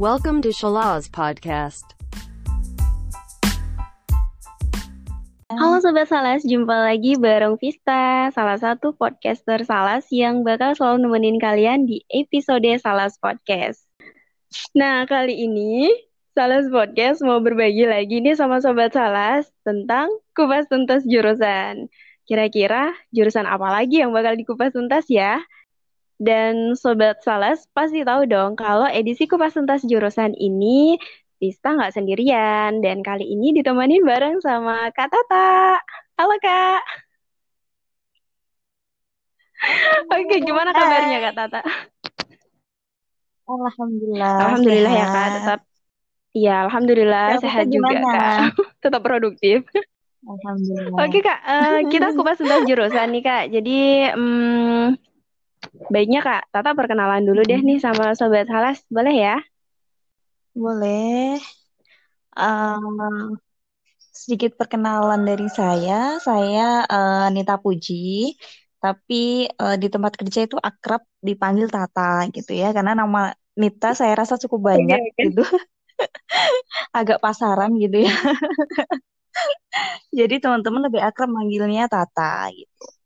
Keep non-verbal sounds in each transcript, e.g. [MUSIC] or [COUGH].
Welcome to Shalaz Podcast. Halo Sobat Salas, jumpa lagi bareng Vista, salah satu podcaster Salas yang bakal selalu nemenin kalian di episode Salas Podcast. Nah, kali ini Salas Podcast mau berbagi lagi nih sama Sobat Salas tentang kupas tuntas jurusan. Kira-kira jurusan apa lagi yang bakal dikupas tuntas ya? Dan Sobat Salas pasti tahu dong kalau edisi kupas tuntas jurusan ini Vista nggak sendirian dan kali ini ditemani bareng sama Kak Tata. Halo Kak. Oke, gimana kabarnya Kak Tata? Alhamdulillah. Alhamdulillah ya Kak, sehat. tetap Iya, alhamdulillah Kakak sehat juga gimana? Kak. [LAUGHS] Tetap produktif. Alhamdulillah. Oke Kak, eh, kita kupas tuntas jurusan nih Kak. Jadi hmm, baiknya Kak, Tata perkenalan dulu deh nih sama Sobat Salas, boleh ya? Boleh. Um, sedikit perkenalan dari saya. Saya eh, Nita Puji, tapi eh, di tempat kerja itu akrab dipanggil Tata gitu ya, karena nama Nita saya rasa cukup banyak oke. gitu, [LAUGHS] agak pasaran gitu ya. [LAUGHS] Jadi teman-teman lebih akrab manggilnya Tata gitu.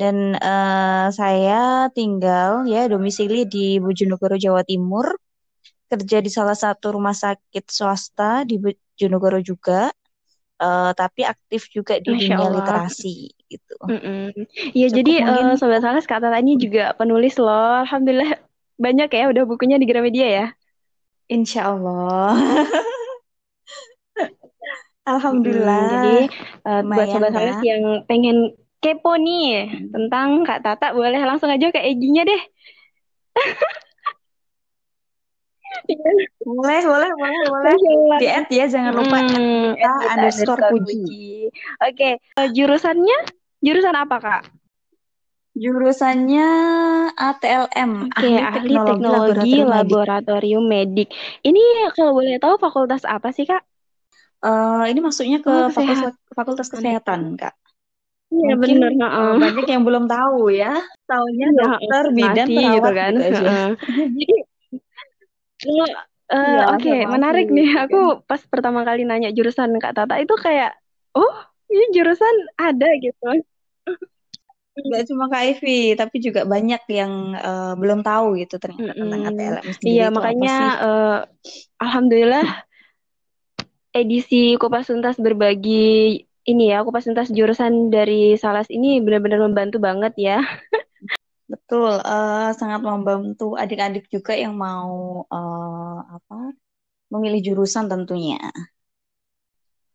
Dan eh, saya tinggal ya domisili di Bojonegoro, Jawa Timur. Kerja di salah satu rumah sakit swasta di Bojonegoro juga. Eh, tapi aktif juga di Masya dunia Allah. literasi gitu. Mm-mm. Iya, Cukup jadi mungkin eh, Sobat Salas Kak Tata ini juga penulis loh. Alhamdulillah banyak ya udah bukunya di Gramedia ya. insya Allah. [LAUGHS] Alhamdulillah. Jadi eh, buat Sobat Salas ya. yang pengen kepo nih tentang Kak Tata, boleh langsung aja ke IG-nya deh. Boleh, boleh, boleh, boleh. Di add ya, jangan lupa add Hmm, Nita Nita underscore underscore Puji. Oke, eh, jurusannya jurusan apa Kak? Jurusannya ATLM, Oke, Ahli ahli Teknologi teknologi Laboratorium Medik. laboratorium medik. Ini kalau boleh tahu fakultas apa sih Kak? Eh, ini masuknya ke Oh, fakultas fakultas kesehatan, Kak. Iya Mungkin bener, eh, banyak yang belum tahu ya. Taunya Iya, dokter, bidan, gitu perawat kan. gitu aja. heeh. Jadi kalau eh, Iya, oke, farmasi menarik nih. gitu Aku kan. pas pertama kali nanya jurusan Kak Tata itu kayak, oh, ini jurusan ada gitu. Gak cuma Kak Ivy, tapi juga banyak yang eh, belum tahu gitu ternyata tentang Mm-mm. ATLM sendiri Iya, makanya eh, alhamdulillah edisi Kupas Tuntas berbagi ini ya, Kupas Tuntas jurusan dari Salas ini benar-benar membantu banget ya. Betul, eh, sangat membantu adik-adik juga yang mau eh, apa memilih jurusan tentunya.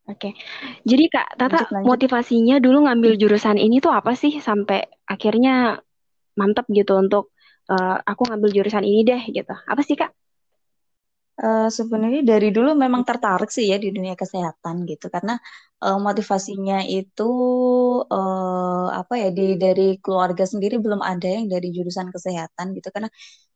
Oke. Jadi Kak Tata Lanjut, lanjut. motivasinya dulu ngambil jurusan ini tuh apa sih sampai akhirnya mantap gitu untuk eh, aku ngambil jurusan ini deh gitu. Apa sih Kak? Eh, sebenarnya dari dulu memang tertarik sih ya di dunia kesehatan gitu. Karena eh, motivasinya itu eh, apa ya di dari keluarga sendiri belum ada yang dari jurusan kesehatan gitu. Karena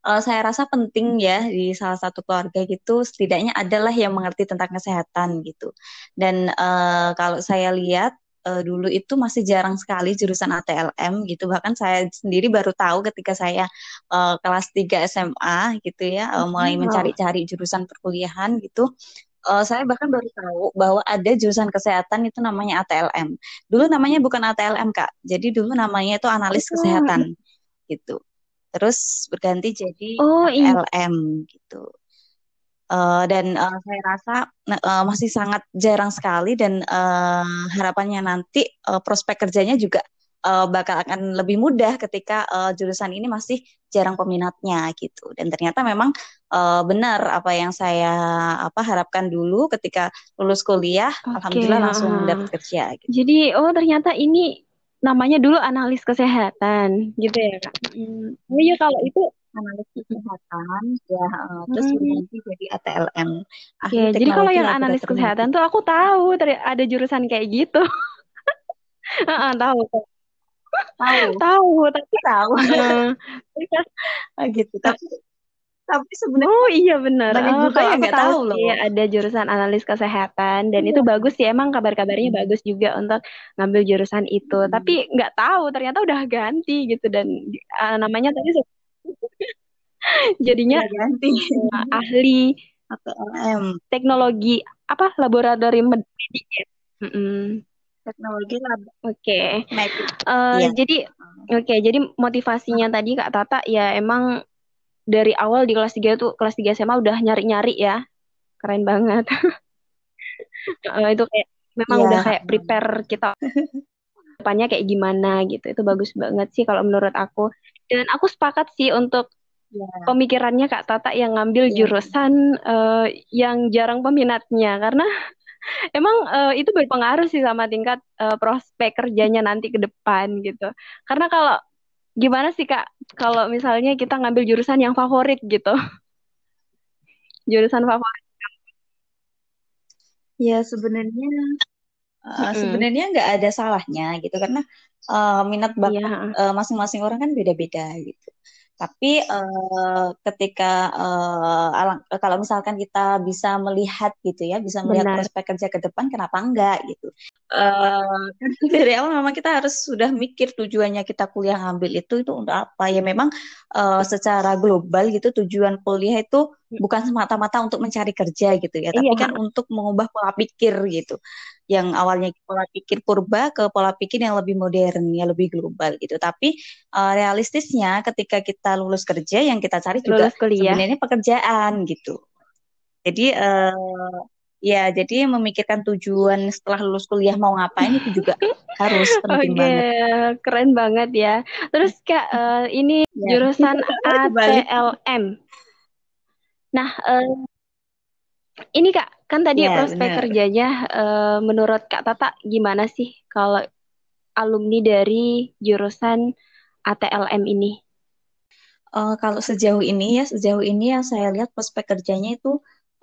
eh, saya rasa penting ya di salah satu keluarga gitu setidaknya adalah yang mengerti tentang kesehatan gitu. Dan eh, kalau saya lihat eh, dulu itu masih jarang sekali jurusan ATLM gitu. Bahkan saya sendiri baru tahu ketika saya eh, kelas 3 SMA gitu ya eh, mulai Wow. mencari-cari jurusan perkuliahan gitu. Eh, saya bahkan baru tahu bahwa ada jurusan kesehatan itu namanya ATLM dulu namanya bukan ATLM Kak. Jadi dulu namanya itu analis Oh, kesehatan gitu. Terus berganti jadi oh iya. ATLM gitu Eh, dan eh, saya rasa eh, masih sangat jarang sekali dan eh, harapannya nanti eh, prospek kerjanya juga eh, bakal akan lebih mudah ketika eh, jurusan ini masih jarang peminatnya gitu. Dan ternyata memang eh, benar apa yang saya apa harapkan dulu ketika lulus kuliah, Oke, alhamdulillah langsung dapat kerja gitu. Jadi oh ternyata ini namanya dulu analis kesehatan gitu ya Kak. Hmm. Oh iya kalau itu Analis kesehatan ya eh, terus hmm. berganti jadi ATLM, Ahli Oke, jadi kalau yang analis kesehatan tuh aku tahu ada jurusan kayak gitu. [LAUGHS] Heeh, tahu. Tahu, [LAUGHS] Tahu, tapi tahu. [LAUGHS] Ah, gitu. Tapi tapi sebenarnya Oh iya benar. banyak Oh, juga yang nggak tahu tahu sih loh. ada jurusan analis kesehatan dan itu Iya. bagus sih emang kabar-kabarnya Hmm. bagus juga untuk ngambil jurusan itu. Hmm. Tapi nggak tahu ternyata udah ganti gitu dan uh, namanya tadi [LAUGHS] jadinya Udah ganti. [LAUGHS] uh, ahli ATLM. Teknologi apa laboratorium medik ya? Teknologi lab Oke. medik. Eh, Iya. jadi oke, jadi motivasinya tadi Kak Tata ya emang dari awal di kelas 3 tuh kelas 3 SMA udah nyari-nyari ya. Keren banget. [LAUGHS] Eh, itu kayak memang Iya. udah kayak prepare kita depannya kayak gimana gitu. Itu bagus banget sih kalau menurut aku. Dan aku sepakat sih untuk Iya. pemikirannya Kak Tata yang ngambil Iya. jurusan eh, yang jarang peminatnya karena [LAUGHS] emang eh, itu berpengaruh sih sama tingkat eh, prospek kerjanya nanti ke depan gitu. Karena kalau gimana sih Kak kalau misalnya kita ngambil jurusan yang favorit gitu. [LAUGHS] Jurusan favorit. Ya sebenarnya uh, Mm-mm. sebenarnya nggak ada salahnya gitu karena uh, minat Iya, bakat heeh. uh, masing-masing orang kan beda-beda gitu. Tapi uh, ketika uh, alang- kalau misalkan kita bisa melihat gitu ya, bisa melihat Benar. prospek kerja ke depan, kenapa enggak gitu? Uh, [LAUGHS] dari awal memang kita harus sudah mikir tujuannya kita kuliah ngambil itu itu untuk apa ya? Memang uh, secara global gitu tujuan kuliah itu bukan semata-mata untuk mencari kerja gitu ya, tapi Iya, kan untuk mengubah pola pikir gitu. Yang awalnya pola pikir purba ke pola pikir yang lebih modern, ya lebih global gitu. Tapi uh, realistisnya ketika kita lulus kerja yang kita cari juga lulus kuliah. sebenarnya pekerjaan gitu. Jadi uh, ya jadi memikirkan tujuan setelah lulus kuliah mau ngapain itu juga [LAUGHS] harus penting Oke, banget. keren banget ya. Terus Kak, eh, ini Ya. jurusan. [LAUGHS] ATLM. Nah, eh, ini Kak, kan tadi Ya, prospek benar. kerjanya eh, menurut Kak Tata gimana sih kalau alumni dari jurusan ATLM ini? Eh, kalau sejauh ini ya, sejauh ini yang saya lihat prospek kerjanya itu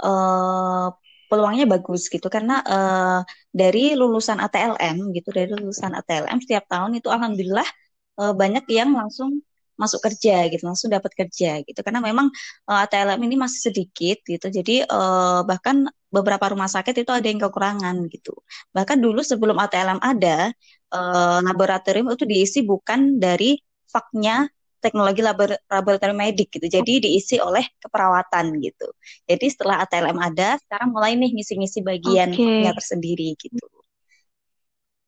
eh, peluangnya bagus gitu karena eh, dari lulusan ATLM gitu, dari lulusan ATLM setiap tahun itu alhamdulillah eh, banyak yang langsung masuk kerja gitu, langsung dapat kerja gitu. Karena memang eh, ATLM ini masih sedikit gitu. Jadi eh, bahkan beberapa rumah sakit itu ada yang kekurangan gitu. Bahkan dulu sebelum ATLM ada eh, laboratorium itu diisi bukan dari faknya teknologi labor- laboratorium medik gitu. Jadi diisi oleh keperawatan gitu. Jadi setelah ATLM ada, sekarang mulai nih ngisi-ngisi bagian faknya tersendiri gitu.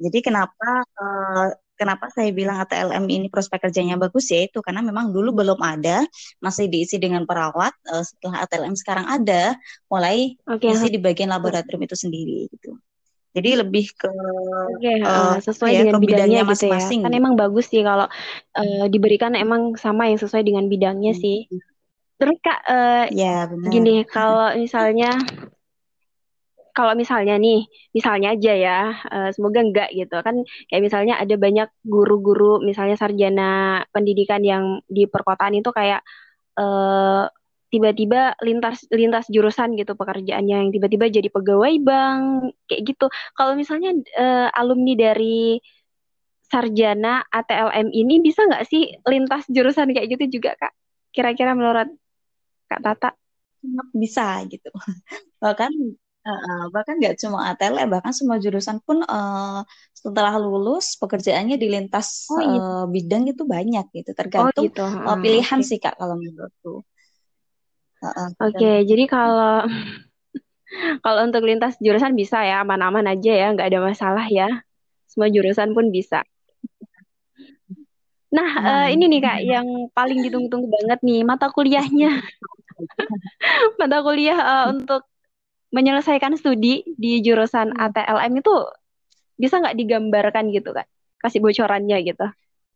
Jadi kenapa eh, kenapa saya bilang ATLM ini prospek kerjanya bagus ya itu karena memang dulu belum ada, masih diisi dengan perawat. eh, setelah ATLM sekarang ada, mulai Oke, isi di bagian laboratorium itu sendiri gitu. Jadi lebih ke Oke, eh, eh, apa sesuai ya, dengan bidangnya gitu ya. masing-masing Kan gitu. emang bagus sih kalau eh, diberikan emang sama yang sesuai dengan bidangnya sih. Terus Kak, eh, Ya benar. gini, kalau misalnya kalau misalnya nih, misalnya aja ya, eh, semoga enggak gitu kan, kayak misalnya ada banyak guru-guru, misalnya sarjana pendidikan yang di perkotaan itu kayak eh, tiba-tiba lintas lintas jurusan gitu pekerjaannya, yang tiba-tiba jadi pegawai bank, kayak gitu. Kalau misalnya eh, alumni dari sarjana ATLM ini bisa nggak sih lintas jurusan kayak gitu juga Kak? Kira-kira menurut Kak Tata? Bisa gitu. [LAUGHS] Bahkan eh, bahkan nggak cuma ATLM, bahkan semua jurusan pun eh, setelah lulus pekerjaannya di lintas Oh iya. eh, bidang itu banyak gitu. Oh Tergantung gitu. eh, Heeh, pilihan oke. sih Kak kalau menurutku. Eh, Oke, tergantung. jadi kalau [LAUGHS] kalau untuk lintas jurusan bisa ya, aman-aman aja ya, nggak ada masalah ya. Semua jurusan pun bisa. Nah, eh, Aman. ini nih Kak, yang paling ditunggu-tunggu banget nih, mata kuliahnya. [LAUGHS] [LAUGHS] Mata kuliah eh, untuk menyelesaikan studi di jurusan Hmm. ATLM itu bisa nggak digambarkan gitu Kak? Kasih bocorannya gitu.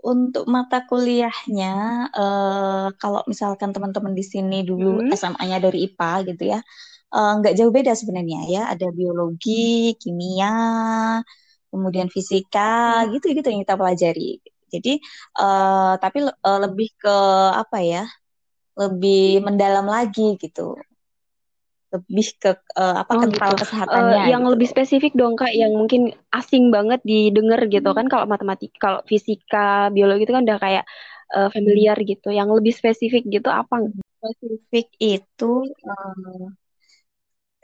Untuk mata kuliahnya, eh, kalau misalkan teman-teman di sini dulu Hmm. SMA-nya dari IPA gitu ya, eh, nggak jauh beda sebenarnya ya. Ada biologi, kimia, kemudian fisika, Hmm. gitu-gitu yang kita pelajari. Jadi, eh, tapi eh, lebih ke apa ya? Lebih mendalam lagi gitu. Lebih ke eh, apa Oh kental gitu. Eh, kesehatannya yang gitu lebih spesifik dong Kak, yang mungkin asing banget didengar gitu Hmm. kan kalau matematika, kalau fisika, biologi itu kan udah kayak eh, familiar gitu. Yang lebih spesifik gitu apa? Spesifik itu eh,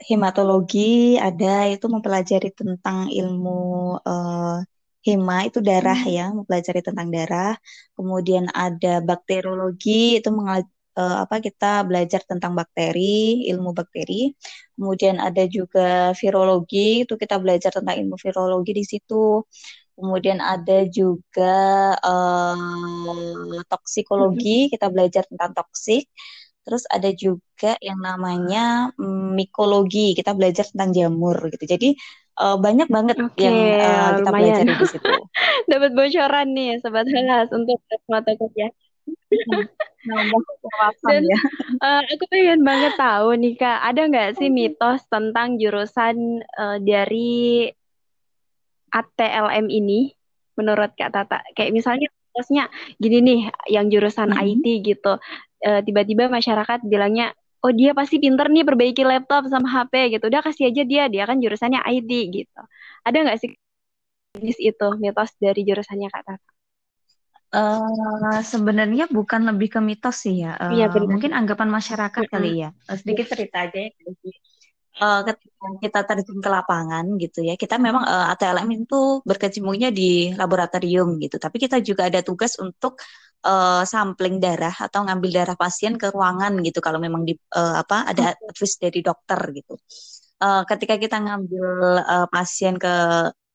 hematologi ada itu mempelajari tentang ilmu eh, hema itu darah Hmm. ya, mempelajari tentang darah. Kemudian ada bakteriologi itu uh, apa kita belajar tentang bakteri, ilmu bakteri. Kemudian ada juga virologi, itu kita belajar tentang ilmu virologi di situ. Kemudian ada juga uh, toksikologi, kita belajar tentang toksik. Terus ada juga yang namanya mm, mikologi, kita belajar tentang jamur gitu. Jadi uh, banyak banget okay, yang uh, kita lumayan. belajar di situ. [LAUGHS] Dapat bocoran nih sobat Helas untuk mata kuliah. Dan ya. uh, [LAUGHS] aku pengen banget tahu nih kak, ada nggak sih mitos tentang jurusan uh, dari ATLM ini menurut kak Tata? Kayak misalnya mitosnya gini nih, yang jurusan mm -hmm. IT gitu, uh, tiba-tiba masyarakat bilangnya oh dia pasti pinter nih perbaiki laptop sama HP gitu udah kasih aja dia dia kan jurusannya IT gitu ada nggak sih jenis itu mitos dari jurusannya kak Tata? Uh, sebenarnya bukan lebih ke mitos sih ya. Uh, iya, Mungkin anggapan masyarakat mm -hmm. kali ya. sedikit cerita aja ya uh, ketika kita terjun ke lapangan gitu ya, kita memang uh, eh, ATLM itu berkecimpungnya di laboratorium gitu, tapi kita juga ada tugas untuk uh, sampling darah atau ngambil darah pasien ke ruangan gitu kalau memang di uh, apa ada advice dari dokter gitu. Uh, ketika kita ngambil uh, pasien ke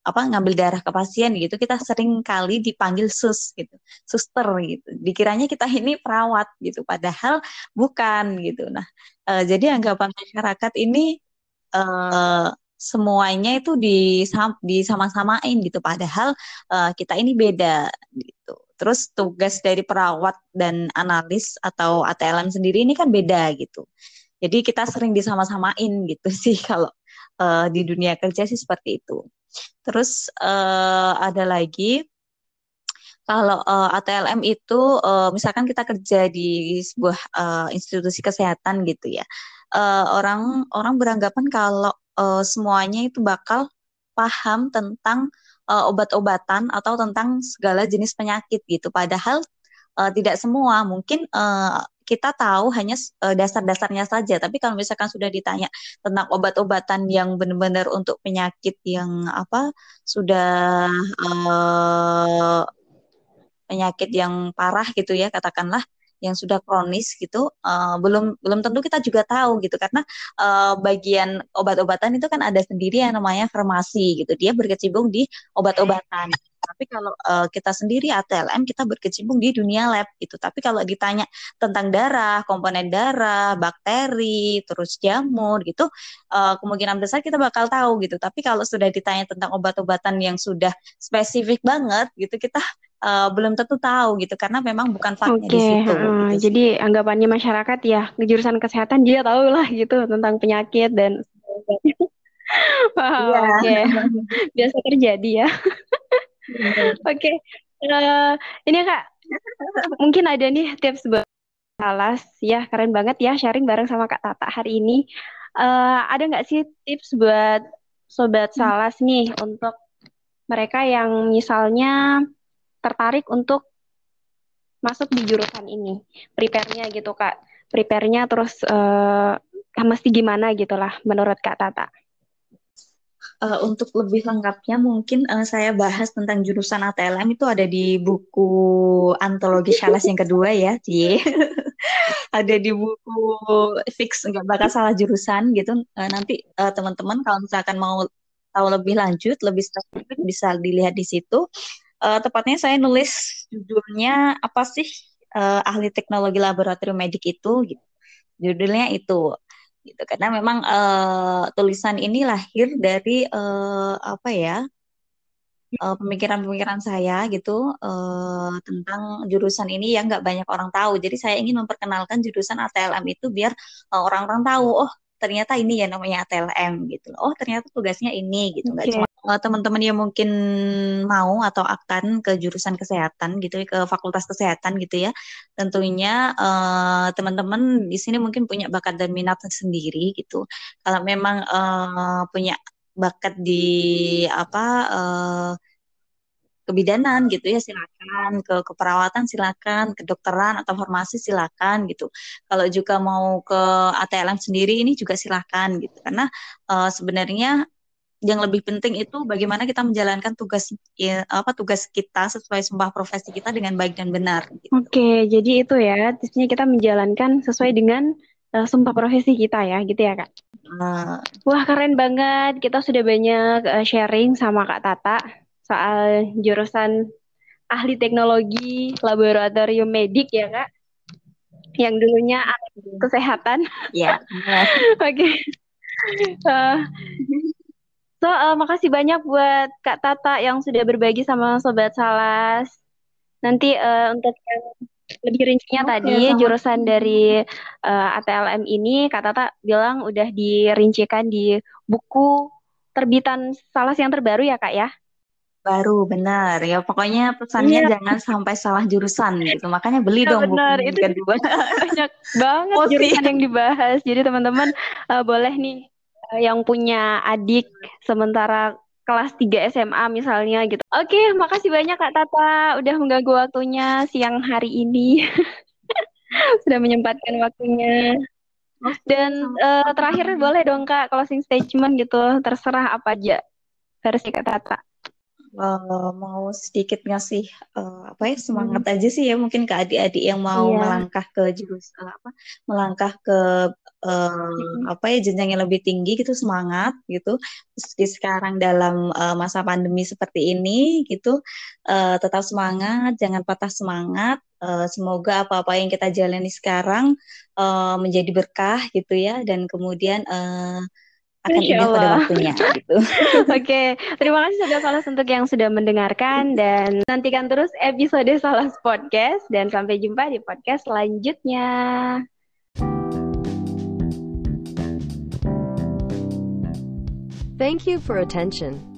apa ngambil darah ke pasien gitu kita sering kali dipanggil sus gitu suster gitu. Dikiranya kita ini perawat gitu padahal bukan gitu. Nah uh, jadi anggapan masyarakat ini uh, semuanya itu disama-samain gitu. Padahal uh, kita ini beda gitu. Terus tugas dari perawat dan analis atau ATLM sendiri ini kan beda gitu. Jadi kita sering disama-samain gitu [LAUGHS] sih kalau uh, di dunia kerja sih seperti itu terus uh, ada lagi kalau uh, ATLM itu uh, misalkan kita kerja di sebuah uh, institusi kesehatan gitu ya uh, orang orang beranggapan kalau uh, semuanya itu bakal paham tentang uh, obat-obatan atau tentang segala jenis penyakit gitu. Padahal uh, tidak semua. Mungkin uh, kita tahu hanya uh, dasar-dasarnya saja. Tapi kalau misalkan sudah ditanya tentang obat-obatan yang benar-benar untuk penyakit yang apa sudah uh, penyakit yang parah gitu ya katakanlah yang sudah kronis gitu uh, belum belum tentu kita juga tahu gitu. Karena uh, bagian obat-obatan itu kan ada sendiri yang namanya farmasi gitu. Dia berkecimpung di obat-obatan tapi kalau uh, kita sendiri ATLM kita berkecimpung di dunia lab gitu tapi kalau ditanya tentang darah komponen darah bakteri terus jamur gitu uh, kemungkinan besar kita bakal tahu gitu tapi kalau sudah ditanya tentang obat-obatan yang sudah spesifik banget gitu kita uh, belum tentu tahu gitu karena memang bukan fakta okay. di situ. Uh, gitu. Jadi anggapannya masyarakat ya jurusan kesehatan dia tahu lah gitu tentang penyakit dan wow, yeah. [LAUGHS] oke okay. biasa terjadi ya. [LAUGHS] [LAUGHS] oke, uh, ini kak mungkin ada nih tips buat Salas ya keren banget ya sharing bareng sama Kak Tata hari ini. Uh, ada nggak sih tips buat sobat. Salas nih untuk mereka yang misalnya tertarik untuk masuk di jurusan ini prepare-nya gitu kak prepare-nya terus uh, mesti gimana gitulah menurut kak Tata uh, untuk lebih lengkapnya mungkin uh, saya bahas tentang jurusan ATLM itu ada di buku antologi Shalas yang kedua ya, [LAUGHS] ada di buku fix nggak bakal salah jurusan gitu. Uh, nanti uh, teman-teman kalau misalkan mau tahu lebih lanjut, lebih spesifik bisa dilihat di situ uh, tepatnya saya nulis judulnya apa sih uh, ahli teknologi laboratorium medik itu gitu. Judulnya itu gitu karena memang uh, tulisan ini lahir dari uh, apa ya pemikiran-pemikiran uh, saya gitu uh, tentang jurusan ini yang nggak banyak orang tahu. Jadi saya ingin memperkenalkan jurusan ATLM itu biar orang-orang uh, tahu, oh ternyata ini ya namanya ATLM gitu. Oh ternyata tugasnya ini gitu. Nggak okay. cuma uh, teman-teman yang mungkin mau atau akan ke jurusan kesehatan gitu ke fakultas kesehatan gitu ya tentunya uh, teman-teman di sini mungkin punya bakat dan minat sendiri gitu. Kalau memang uh, punya bakat di apa uh, kebidanan gitu ya silakan. Ke keperawatan silakan kedokteran atau farmasi silakan gitu. Kalau juga mau ke ATLM sendiri ini juga silakan gitu. Karena uh, sebenarnya yang lebih penting itu bagaimana kita menjalankan tugas ya, apa tugas kita sesuai sumpah profesi kita dengan baik dan benar. Gitu. Oke, jadi itu ya tipsnya kita menjalankan sesuai dengan uh, sumpah profesi kita ya, gitu ya kak. Uh, Wah keren banget, kita sudah banyak uh, sharing sama kak Tata soal jurusan ahli teknologi laboratorium medik ya kak yang dulunya kesehatan. Ya. [LAUGHS] Oke. Uh, so uh, makasih banyak buat Kak Tata yang sudah berbagi sama Sobat Salas. Nanti uh, untuk yang lebih rincinya okay, tadi sama. jurusan dari uh, ATLM ini Kak Tata bilang udah dirincikan di buku terbitan Salas yang terbaru ya Kak ya? baru benar ya pokoknya pesannya iya. jangan sampai salah jurusan gitu makanya beli ya, dong benar. buku itu kedua banyak banget [LAUGHS] Posi. jurusan yang dibahas jadi teman-teman uh, boleh nih yang punya adik sementara kelas 3 SMA misalnya gitu. Oke, makasih banyak Kak Tata udah mengganggu waktunya siang hari ini. [LAUGHS] Sudah menyempatkan waktunya. Dan uh, terakhir boleh dong Kak closing statement gitu, terserah apa aja versi Kak Tata uh, mau sedikit ngasih uh, apa ya semangat hmm. aja sih ya mungkin ke adik-adik yang mau yeah. melangkah ke jurusan apa melangkah ke uh, hmm. apa ya jenjang yang lebih tinggi gitu semangat gitu meski sekarang dalam uh, masa pandemi seperti ini gitu uh, tetap semangat jangan patah semangat uh, semoga apa-apa yang kita jalani sekarang uh, menjadi berkah gitu ya dan kemudian uh, akan indah pada waktunya [LAUGHS] gitu. Oke, okay. terima kasih sudah Salas untuk yang sudah mendengarkan dan nantikan terus episode Salas Podcast dan sampai jumpa di podcast selanjutnya. Thank you for attention.